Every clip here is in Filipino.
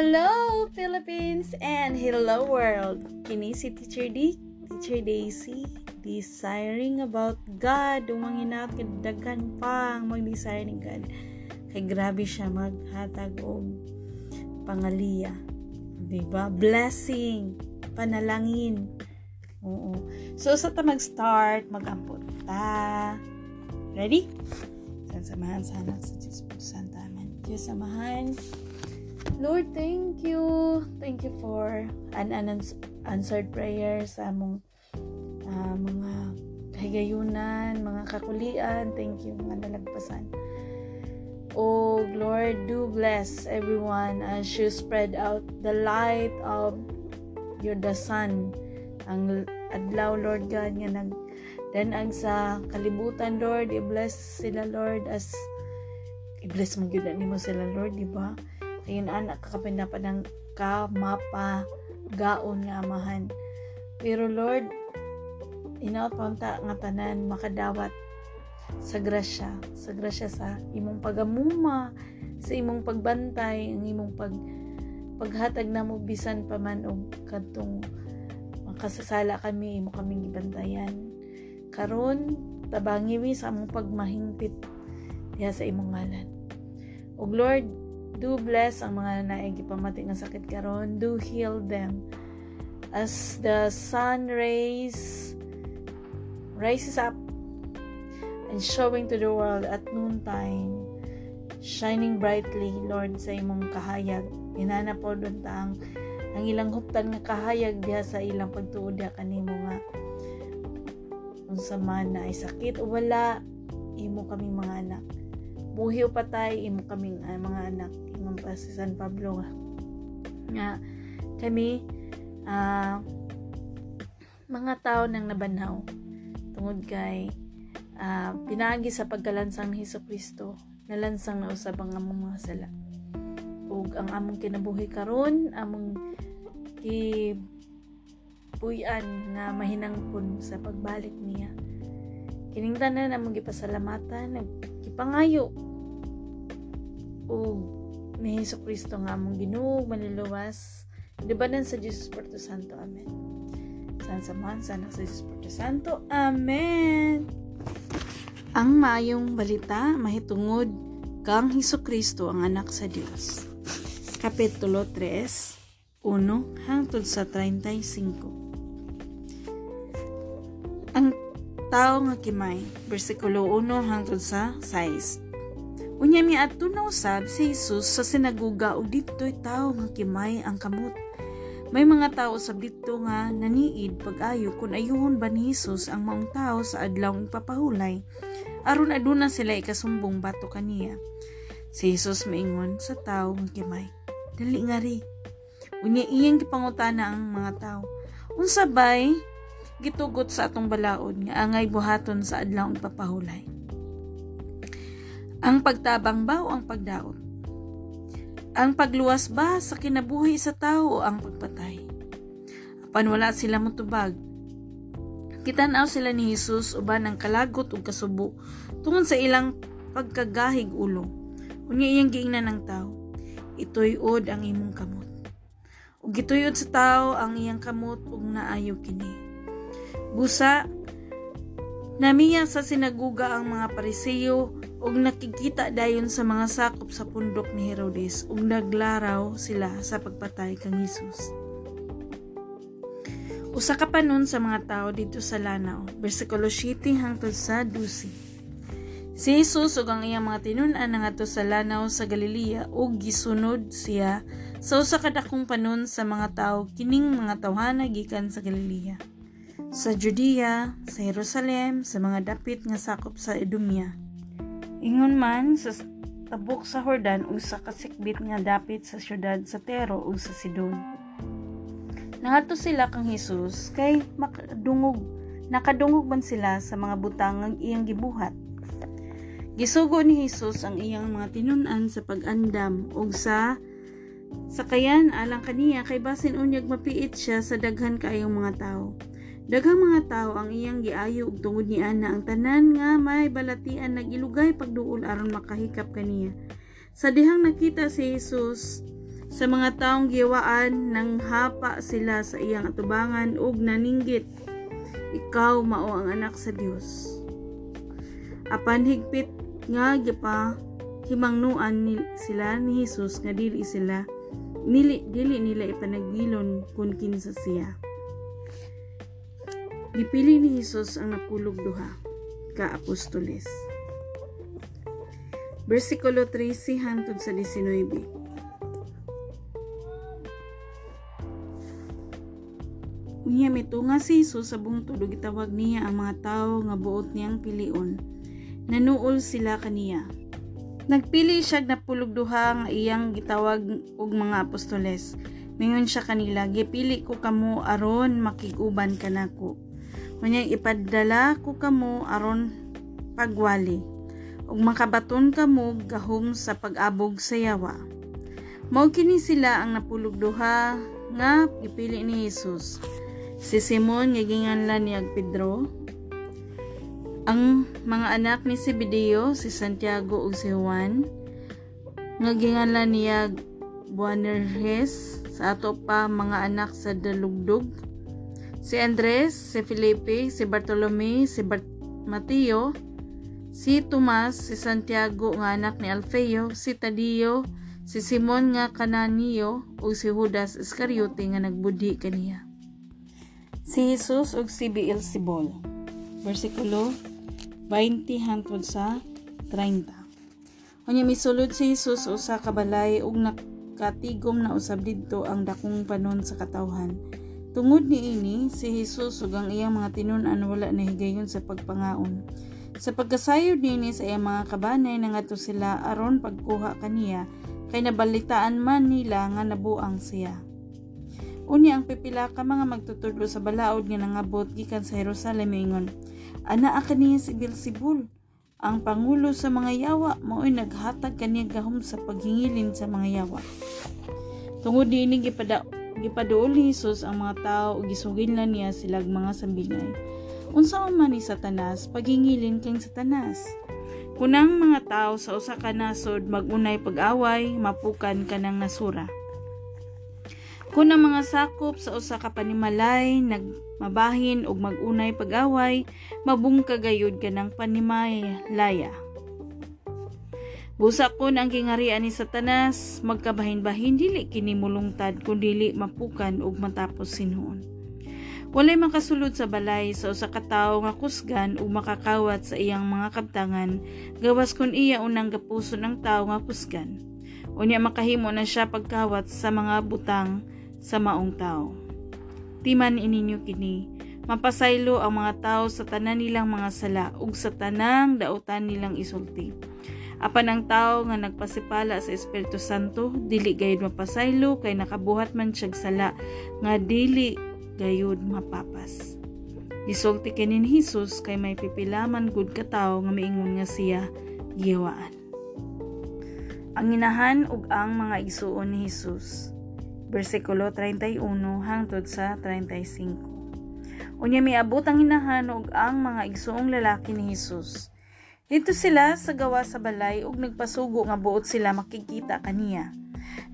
Hello Philippines and hello world. Kini si Teacher D, Teacher Daisy, desiring about God, umanginaot kay daghan pang mag-desire ni God. Kay grabe siya maghatag og pangaliya. 'Di ba? Blessing, panalangin. Oo. So sa ta mag-start, mag-ampot ta. Ready? Sa samahan sana sa Diyos po Santa. Amen. Diyos samahan. Lord, thank you. Thank you for an unanswered prayers sa among uh, mga kahigayunan, mga kakulian. Thank you, mga nalagpasan. Oh, Lord, do bless everyone as you spread out the light of your the sun. Ang adlaw, Lord God, nga nag danag sa kalibutan, Lord. I-bless sila, Lord, as i-bless mo yun mo sila, Lord, di ba? Kaya anak kakapindapan ng ka, mapa, gaon nga amahan. Pero Lord, inaot pa nga tanan makadawat sa grasya, sa grasya sa imong pagamuma, sa imong pagbantay, ang imong pag paghatag na mo bisan pa man og kadtong makasasala kami imo kaming gibantayan karon tabangi mi sa among pagmahingpit diha sa imong ngalan ug Lord Do bless ang mga naigipamati ng sakit karon. Do heal them. As the sun rays rises up and showing to the world at noontime, shining brightly, Lord, sa imong kahayag. Inana po doon ang ang ilang huptan nga kahayag diha sa ilang pagtuod kanimo nga unsa man na ay sakit o wala imo kami mga anak buhi o patay imo kaming uh, mga anak pa si San Pablo nga. Kami uh, mga tao nang nabanhaw tungod kay uh, pinaagi sa pagkalansang ni Hesus Kristo nalansang na usab ang among mga sala. Ug ang among kinabuhi karon among ki puyan nga mahinangpon sa pagbalik niya. Kining tanan among gipasalamatan nagkipangayo. Ug ni Hesus Kristo nga among Ginoo manluluwas. Libanan sa Jesus Porto Santo? Amen. San samahan sa anak sa Jesus Porto Santo? Amen. Ang maayong balita mahitungod kang Hesus Kristo ang anak sa Dios Kapitulo 3 1 hangtod sa 35 Ang tao nga kimay versikulo 1 hangtod sa 6 Unya mi adto na usab si Jesus sa sinaguga ug didto'y tawo nga kimay ang kamot. May mga tao sa dito nga naniid pag-ayo kung ayuhon ba ni Jesus ang maong tao sa adlaw ipapahulay aron aduna sila ikasumbong bato kaniya. Si Jesus maingon sa tao nga kimay, dali nga ri. Unya iyang gipangutana ang mga tao. Unsa bay gitugot sa atong balaod nga angay buhaton sa adlaw ipapahulay. Ang pagtabang ba o ang pagdaot? Ang pagluwas ba sa kinabuhi sa tao o ang pagpatay? Apan wala sila mutubag. Kitanaw sila ni Jesus uban ang kalagot ug kasubo tungod sa ilang pagkagahig ulo. Unya iyang giingnan ng tao. Itoy-od ang imong kamot. Ug gituyod sa tao ang iyang kamot ug naayo kini. Busa namiya sa sinaguga ang mga pariseyo ug nakikita dayon sa mga sakop sa pundok ni Herodes ug naglaraw sila sa pagpatay kang Hesus. Usa ka panon sa mga tao dito sa Lanao, bersikulo 7 hangtod sa 12. Si Jesus ug ang iyang mga tinun-an ngadto sa Lanao sa Galilea ug gisunod siya sa usa ka dakong panon sa mga tao kining mga tawhana gikan sa Galilea. Sa Judea, sa Jerusalem, sa mga dapit nga sakop sa Idumea Ingon man sa tabok sa Hordan o sa kasikbit nga dapit sa syudad sa Tero o sa Sidon. Nangato sila kang Hesus kay makadungog nakadungog man sila sa mga butang ng iyang gibuhat. Gisugo ni Hesus ang iyang mga tinunan sa pag-andam ug sa sakayan alang kaniya kay basin unyag mapiit siya sa daghan kaayong mga tao. Daghang mga tao ang iyang giayo ug tungod ni ana. Ang tanan nga may balatian nagilugay pagduol aron makahikap kaniya. Sa dihang nakita si Jesus sa mga taong giwaan nang hapa sila sa iyang atubangan ug naninggit. Ikaw mao ang anak sa Dios apan higpit nga gipa himangnuan sila ni Hesus nga dili sila nili dili nila ipanagbilon kun kinsa siya gipili ni Hesus ang napulog duha ka apostoles versikulo 13 hangtod sa 19 Unya mitunga si Jesus sa buong tulog niya ang mga tao nga buot niyang pilion. Nanuol sila kaniya. Nagpili siya napulog duha nga iyang gitawag og mga apostoles. Mingon siya kanila, gipili ko kamo aron makiguban kanako. Unya ipadala ko kamo aron pagwali. Ug makabaton kamo gahom sa pag-abog sa yawa. Mao kini sila ang napulog duha nga gipili ni Jesus si Simon nga ginganlan ni Pedro, ang mga anak ni Zebedeo, si Santiago ug si Juan, nga ginganlan niya Boanerges, sa ato pa mga anak sa Dalugdog, si Andres, si Felipe, si Bartolome, si Bart Mateo, si Tomas, si Santiago nga anak ni Alfeo, si Tadio, si Simon nga kananiyo ug si Judas Iscariote nga nagbudhi kaniya si Jesus ug si Beelzebul. Versikulo 20 hangtod sa 30. Unya misulod si Jesus usa ka balay ug nakatigom na usab didto ang dakong panon sa katawhan. Tungod niini si Jesus ug ang iyang mga tinun-an wala na higayon sa pagpangaon. Sa pagkasayod nini sa iyang mga kabanay nangadto sila aron pagkuha kaniya kay nabalitaan man nila nga nabuang siya. Unya ang pipila ka mga magtutudlo sa balaod nga nangabot gikan sa Jerusalem ingon, ana kaniya si Beelzebul, ang pangulo sa mga yawa mao'y naghatag kaniya gahom sa paghingilin sa mga yawa. Tungod diini gipada gipaduol ni ang mga tao ug gisugil na niya silag mga sambingay. Unsaon man ni Satanas paghingilin kang Satanas? Kunang mga tao sa usa ka nasod magunay pag-away, mapukan kanang nasura. Kung ang mga sakop sa usa ka panimalay nagmabahin og magunay pag-away, mabungka gayud kanang panimalaya. Busa kon ang gingarian ni Satanas, magkabahin-bahin dili kini mulungtad kun dili mapukan og matapos sinuon. Walay makasulod sa balay sa usa ka tawo nga kusgan ug makakawat sa iyang mga kabtangan, gawas kun iya unang gapuso ng tawo nga kusgan. Unya makahimo na siya pagkawat sa mga butang sa maong tao. Timan ininyo kini, mapasaylo ang mga tao sa tanan nilang mga sala ug sa tanang dautan nilang isulti. Apan ang tao nga nagpasipala sa Espiritu Santo, dili gayud mapasaylo kay nakabuhat man siyag sala nga dili gayud mapapas. Isulti kinin Hesus kay may pipilaman gud ka tawo nga miingon nga siya giyawaan. Ang inahan ug ang mga igsuon ni Hesus versikulo 31 hangtod sa 35. Unya miabot ang hinahanog ang mga igsuong lalaki ni Hesus. Dito sila sa gawa sa balay ug nagpasugo nga buot sila makikita kaniya.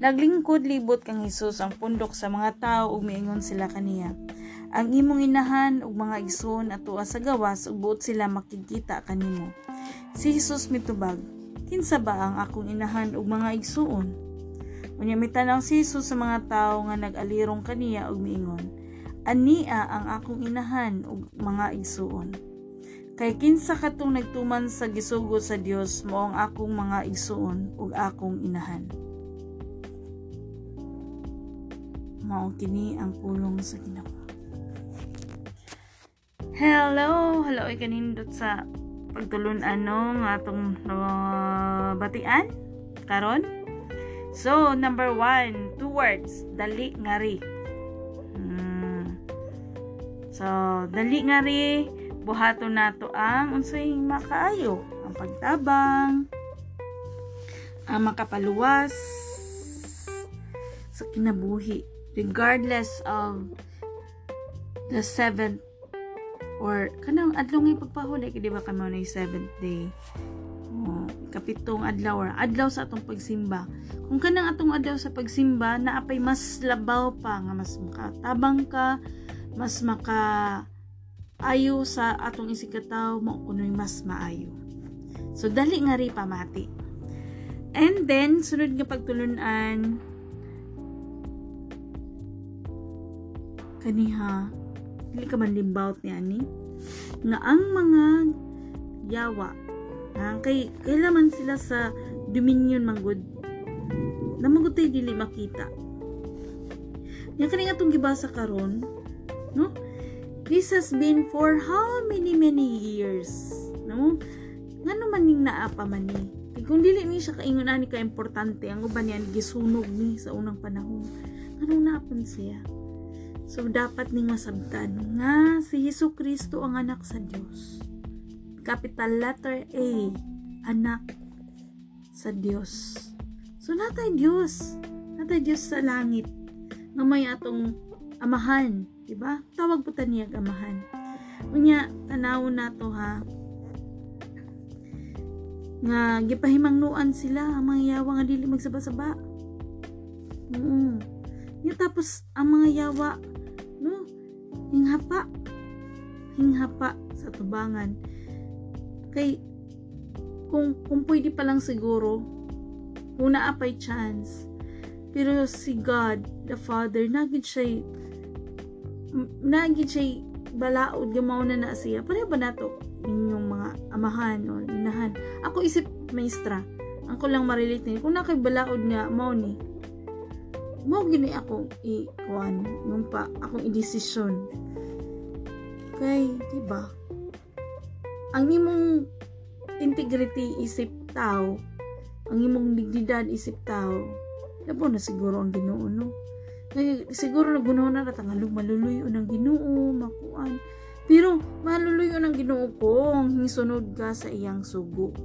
Naglingkod libot kang Hesus ang pundok sa mga tao ug miingon sila kaniya. Ang imong inahan ug mga igsoon atua sa gawas ug buot sila makikita kanimo. Si Hesus mitubag, kinsa ba ang akong inahan ug mga igsoon? Unya mitanaw si Jesus sa mga tao nga nag-alirong kaniya og miingon, Ania ang akong inahan ug mga igsuon. Kay kinsa katong nagtuman sa gisugo sa Dios mo ang akong mga igsuon ug akong inahan. Mao kini ang pulong sa Ginoo. Hello, hello ay kanindot sa pagtulon ano nga atong uh, batian karon So, number one, two words, dali ngari. Hmm. So, dali ngari, buhato nato ang unsay makaayo, ang pagtabang, ang makapaluwas sa kinabuhi. Regardless of the seventh or kanang adlong nga pagpahuli kay di ba kamo na seventh day? Kapitong adlaw or adlaw sa atong pagsimba. Kung kanang atong adlaw sa pagsimba naapay mas labaw pa nga mas makatabang ka mas maka ayo sa atong isikataw mo kunoy mas maayo. So dali nga ri pamati. And then sunod nga pagtulunan kaniha dili ka man limbawt ni ani nga ang mga yawa ha, kay kailaman sila sa dominion manggod na magutay dili makita. Yan kani nga gibasa karon no this has been for how many many years no ngano man ning naa pa man ni kung dili ni siya kaingon ani ka importante ang uban yan gisunog ni sa unang panahon anong napan siya So, dapat ning masabtan nga si Hesus Kristo ang anak sa Dios. Capital letter A, anak sa Dios. So, natay Dios. Natay Dios sa langit. Nga may atong amahan. Diba? Tawag po taniyag amahan. Unya, tanawon na to ha. Nga, gipahimangnuan sila ang mga yawa nga dili magsaba-saba. Oo. Nga tapos, ang mga yawa, no hinghapa hinghapa sa tubangan kay kung kung pwede pa lang siguro kung naapay chance pero si God the Father nagid siya nagid siya balaod gamaw na na siya. Pareho ba nato inyong mga amahan o inahan? Ako isip maestra ang ko lang marelate ni kung nakay balaod nga mao ni. Mo gini akong i-kuan yung pa akong i-desisyon kay diba ang imong integrity isip tao ang imong dignidad isip tao labo na siguro ang Ginoo no kay siguro nagunaw na ratang maluluyo ng Ginoo makuan. Pero maluluyo ng Ginoo kung hinsunod ka sa iyang sugo.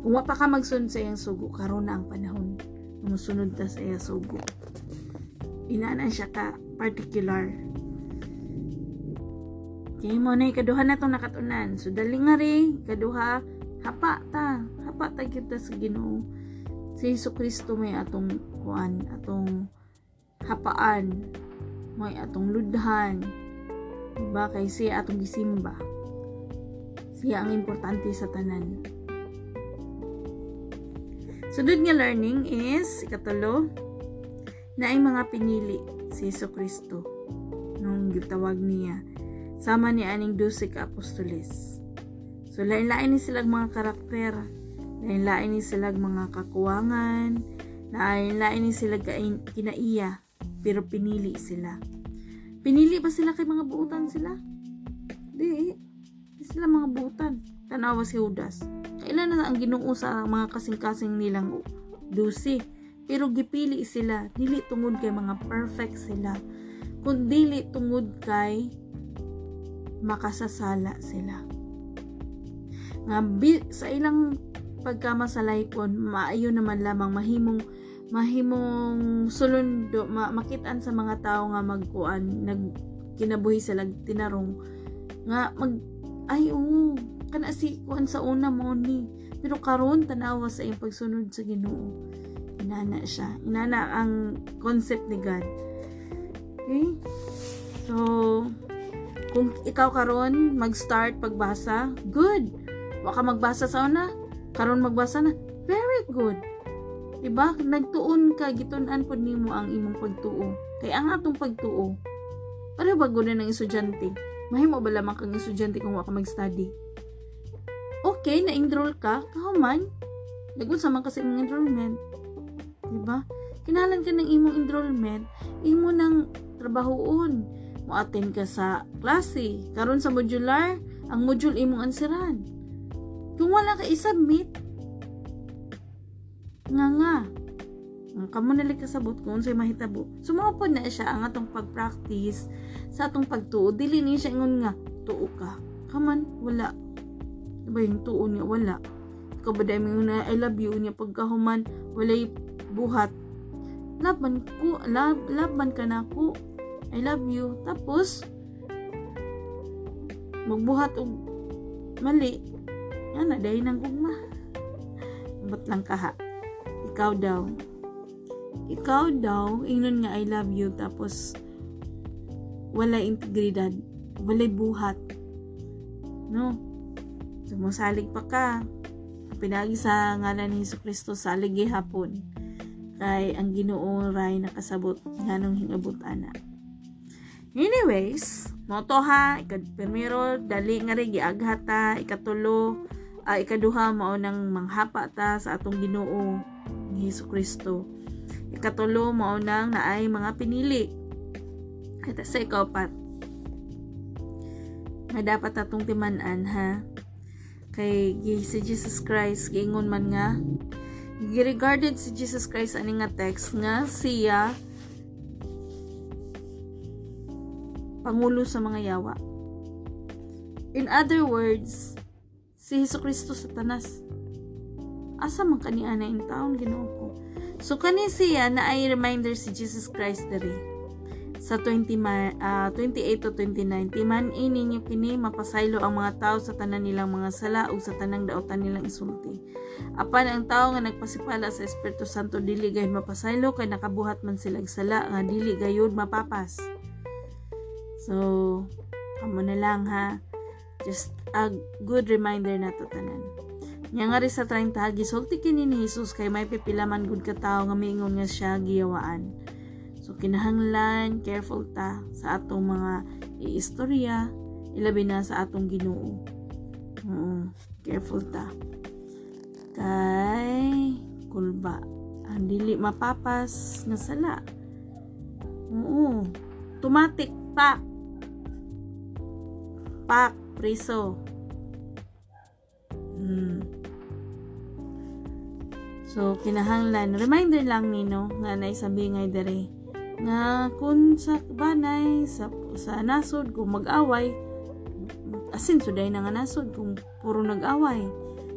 Kung pa ka magsunod sa iyang sugo karon na ang panahon. Musunod ta sa iya sugo. Inaanan siya ka particular. Kaya mo na ikaduha na itong nakatunan. So dali nga rin kaduha hapa ta hapa ta kita sa ginoo si Hesus Kristo may atong kuan atong hapaan may atong ludhan diba? Kay siya atong gisimba. Siya ang importante sa tanan. Sunod nga learning is, ikatulo, na ay mga pinili si Yeso Kristo. Nung gitawag niya? Sama ni aning dusik apostoles. So, lain-lain ni silang mga karakter, lain-lain ni silang mga kakuwangan, lain-lain ni sila kinaiya, pero pinili sila. Pinili ba sila kay mga buutan sila? Di, di sila mga buutan. Tanawa si Judas Kailan na ang ginoo sa mga kasing-kasing nilang dusi. Pero gipili sila, dili tungod kay mga perfect sila. Kung dili tungod kay makasasala sila. Nga sa ilang pagkamasalaypon, maayo naman lamang mahimong mahimong sulundo ma, makitaan sa mga tao nga magkuan nag kinabuhi sila tinarong nga mag ay oo kana si kuan sa una mo ni. Pero karon tanawa sa iyang pagsunod sa Ginoo. Inana siya. Inana ang concept ni God. Okay? So kung ikaw karon mag-start pagbasa good. Wa ka magbasa sa una karon magbasa na very good diba nagtuon ka gitun-an pod nimo ang imong pagtuo kay ang atong pagtuo para bago na ng estudyante mahimo ba lamang kang estudyante kung wa ka mag-study okay, na-enroll ka, kahuman, lagun sa man kasi imong enrollment. Diba? Kinalan ka ng imong enrollment, imo nang trabahoon. Mo-attend ka sa klase. Karon sa modular, ang module imong ansiran. Wala ka i-submit, nga nga, ang kamo nalig kasabot kung unsay mahitabo. Sumao na siya ang atong pag-practice sa atong pagtuo. Dili ni siya ingon nga tuo ka. Kaman wala Diba yung tuon niya wala. Ikaw ba dahil na I love you niya pagkahuman walay buhat. Laban ko, lab, laban ka na ko. I love you. Tapos, magbuhat og mali. Yan na, dahil ng gugma. Ambot lang ka ha. Ikaw daw. Ikaw daw, ingnon nga I love you, tapos wala integridad, wala buhat. No? Sumusalig pa ka. Pinagi sa ngalan ni Hesus Kristo salig hapon. Kay ang Ginoo ray nakasabot nganong hingabot ana. Anyways, moto ha, ikad primero dali nga ri giaghat ta, ikatulo, uh, ikaduha mao nang manghapa ta sa atong Ginoo ni Hesus Kristo. Ikatulo mao nang naay mga pinili. Ito sa ikapat. May dapat atong timanan ha. Kay si Jesus Christ giingon man nga regarded si Jesus Christ ani nga text nga siya pangulo sa mga yawa. In other words, si Hesus Kristo satanas. Asa man kaniya na in taon Ginoo ko. So kani siya na ay reminder si Jesus Christ diri. Sa 20 uh, 28 to 29 timan ini ninyo kini mapasaylo ang mga tao sa tanan nilang mga sala ug sa tanang daotan nilang isulti. Apan ang tao nga nagpasipala sa Espiritu Santo dili gayud mapasaylo kay nakabuhat man sila sala nga dili gayud mapapas. So amo na lang ha just a good reminder na to tanan Nya nga sa 30 gisulti kini ni Jesus kay may pipilaman gud ka tawo nga miingon nga siya giyawaan. So kinahanglan careful ta sa atong mga iistorya ilabi na sa atong Ginoo. Oo, careful ta. Kay kulba ang dili mapapas nga sala. Oo. Tumatik pa. Pak, priso. Hmm. So, kinahanglan, reminder lang nino nga naisabi ngay dere. Nga kung sa banay sa, sa nasod kung mag-away asin suday na nga nasod kung puro nag-away.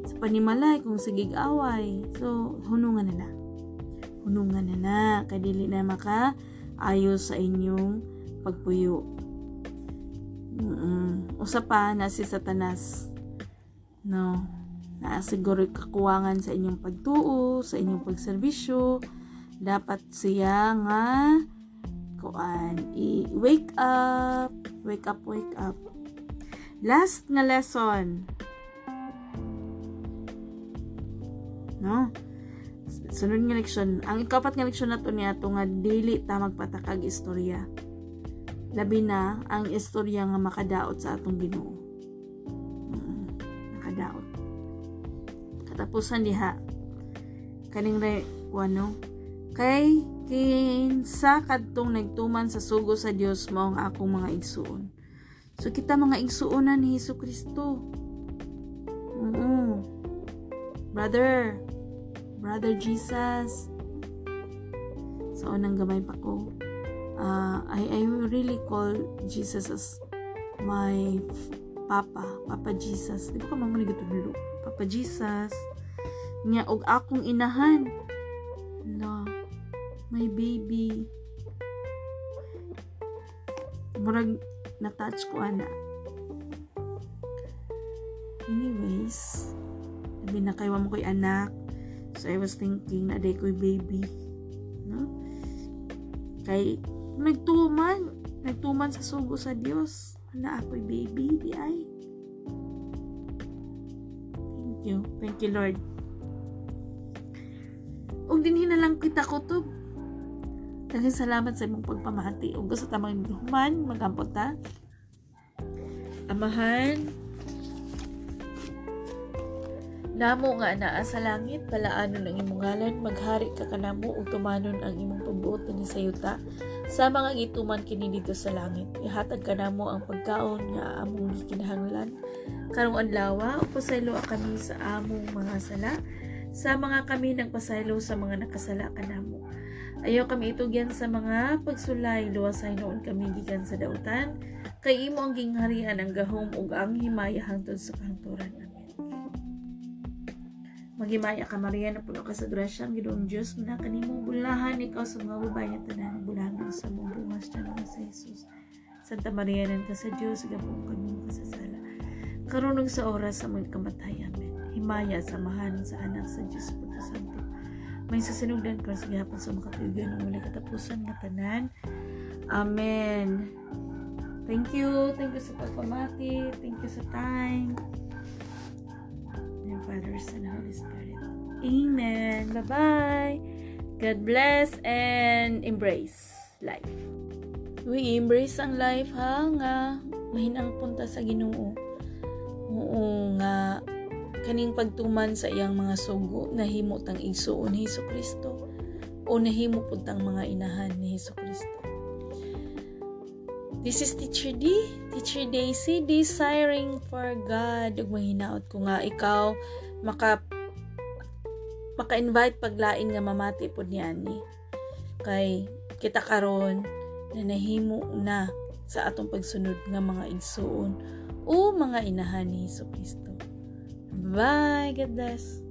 Sa panimalay kung sigig away so hunungan na na. Hunungan na na. Kadili na maka ayos sa inyong pagpuyo mm usa pa na si satanas no na siguro kakuwangan sa inyong pagtuo, sa inyong pagserbisyo, dapat siya nga kuan i wake up, wake up, wake up. Last nga lesson. No? Sunod nga leksyon, ang ikapat nga leksyon nato niya nga dili ta magpatakag istorya. Labi na ang istorya nga makadaot sa atong Ginoo. Mm, nakadaot katapusan diha. Kaning re kuano? Kay kinsa kadtong nagtuman sa sugo sa Dios mao ang akong mga igsuon. So kita mga igsuonan ni Hesus Kristo. Brother. Brother Jesus. Sa so, unang gamay pa ko uh, I, I really call Jesus as my Papa, Papa Jesus. Di ba ka mga nagatulo? Papa Jesus, nga og akong inahan. La, my baby. Murag na-touch ko ana. Anyways, sabi na kayo mo ko'y anak. So I was thinking na day ko'y baby. No? Kay nagtuman, nagtuman sa sugo sa Dios. Na ako'y baby, di ay you. Thank you, Lord. Ug dinhi na kita kutob. Daghang salamat sa imong pagpamahati. Ug gusto ta maghuman, magampot ta. Amahan, Namo nga naa sa langit, palaanon ang imong ngalan, maghari ka kanamo ug tumanon ang imong pagbuot ni sa yuta. Sa mga gituman kini dito sa langit, ihatag kanamo ang pagkaon nga among gikinahanglan. Karong adlaw, pasaylo kami sa among mga sala. Sa mga kami nagpasaylo sa mga nakasala kanamo. Ayaw kami itugyan sa mga pagsulay, luwasay noon kami gikan sa dautan. Kay imo ang gingharian ang gahom ug ang himaya hangtod sa kahangturan. Magimaya ka Maria na puno ka sa grasya ang Ginoong Diyos na kanimo bulahan ikaw sa mga babae na tanan bulahan sa mong bungas na naman sa Jesus. Santa Maria nan ka sa Diyos gapong kami kasasala. karon sa oras sa mga kamatayan. Amen. Himaya samahan sa anak sa Diyos Puto Santo. May sasinugdan ko sa gihapon sa makatuigan ng muli katapusan nga tanan. Amen. Thank you. Thank you sa pagpamati. Thank you sa time. Father, Son, Holy Spirit. Amen. Bye-bye. God bless and embrace life. We embrace ang life ha nga mahinang punta sa Ginoo. Oo nga kaning pagtuman sa iyang mga sugo nahimo tang igsuon ni Hesus Kristo o nahimo pud tang mga inahan ni Hesus Kristo. This is Teacher D, Teacher Daisy, desiring for God. Ug mahinaot ko nga ikaw maka maka-invite paglain nga mamati pod ni ani. Kay kita karon na nahimo na sa atong pagsunod nga mga igsuon o mga inahan ni Hesus Kristo. Bye, God bless.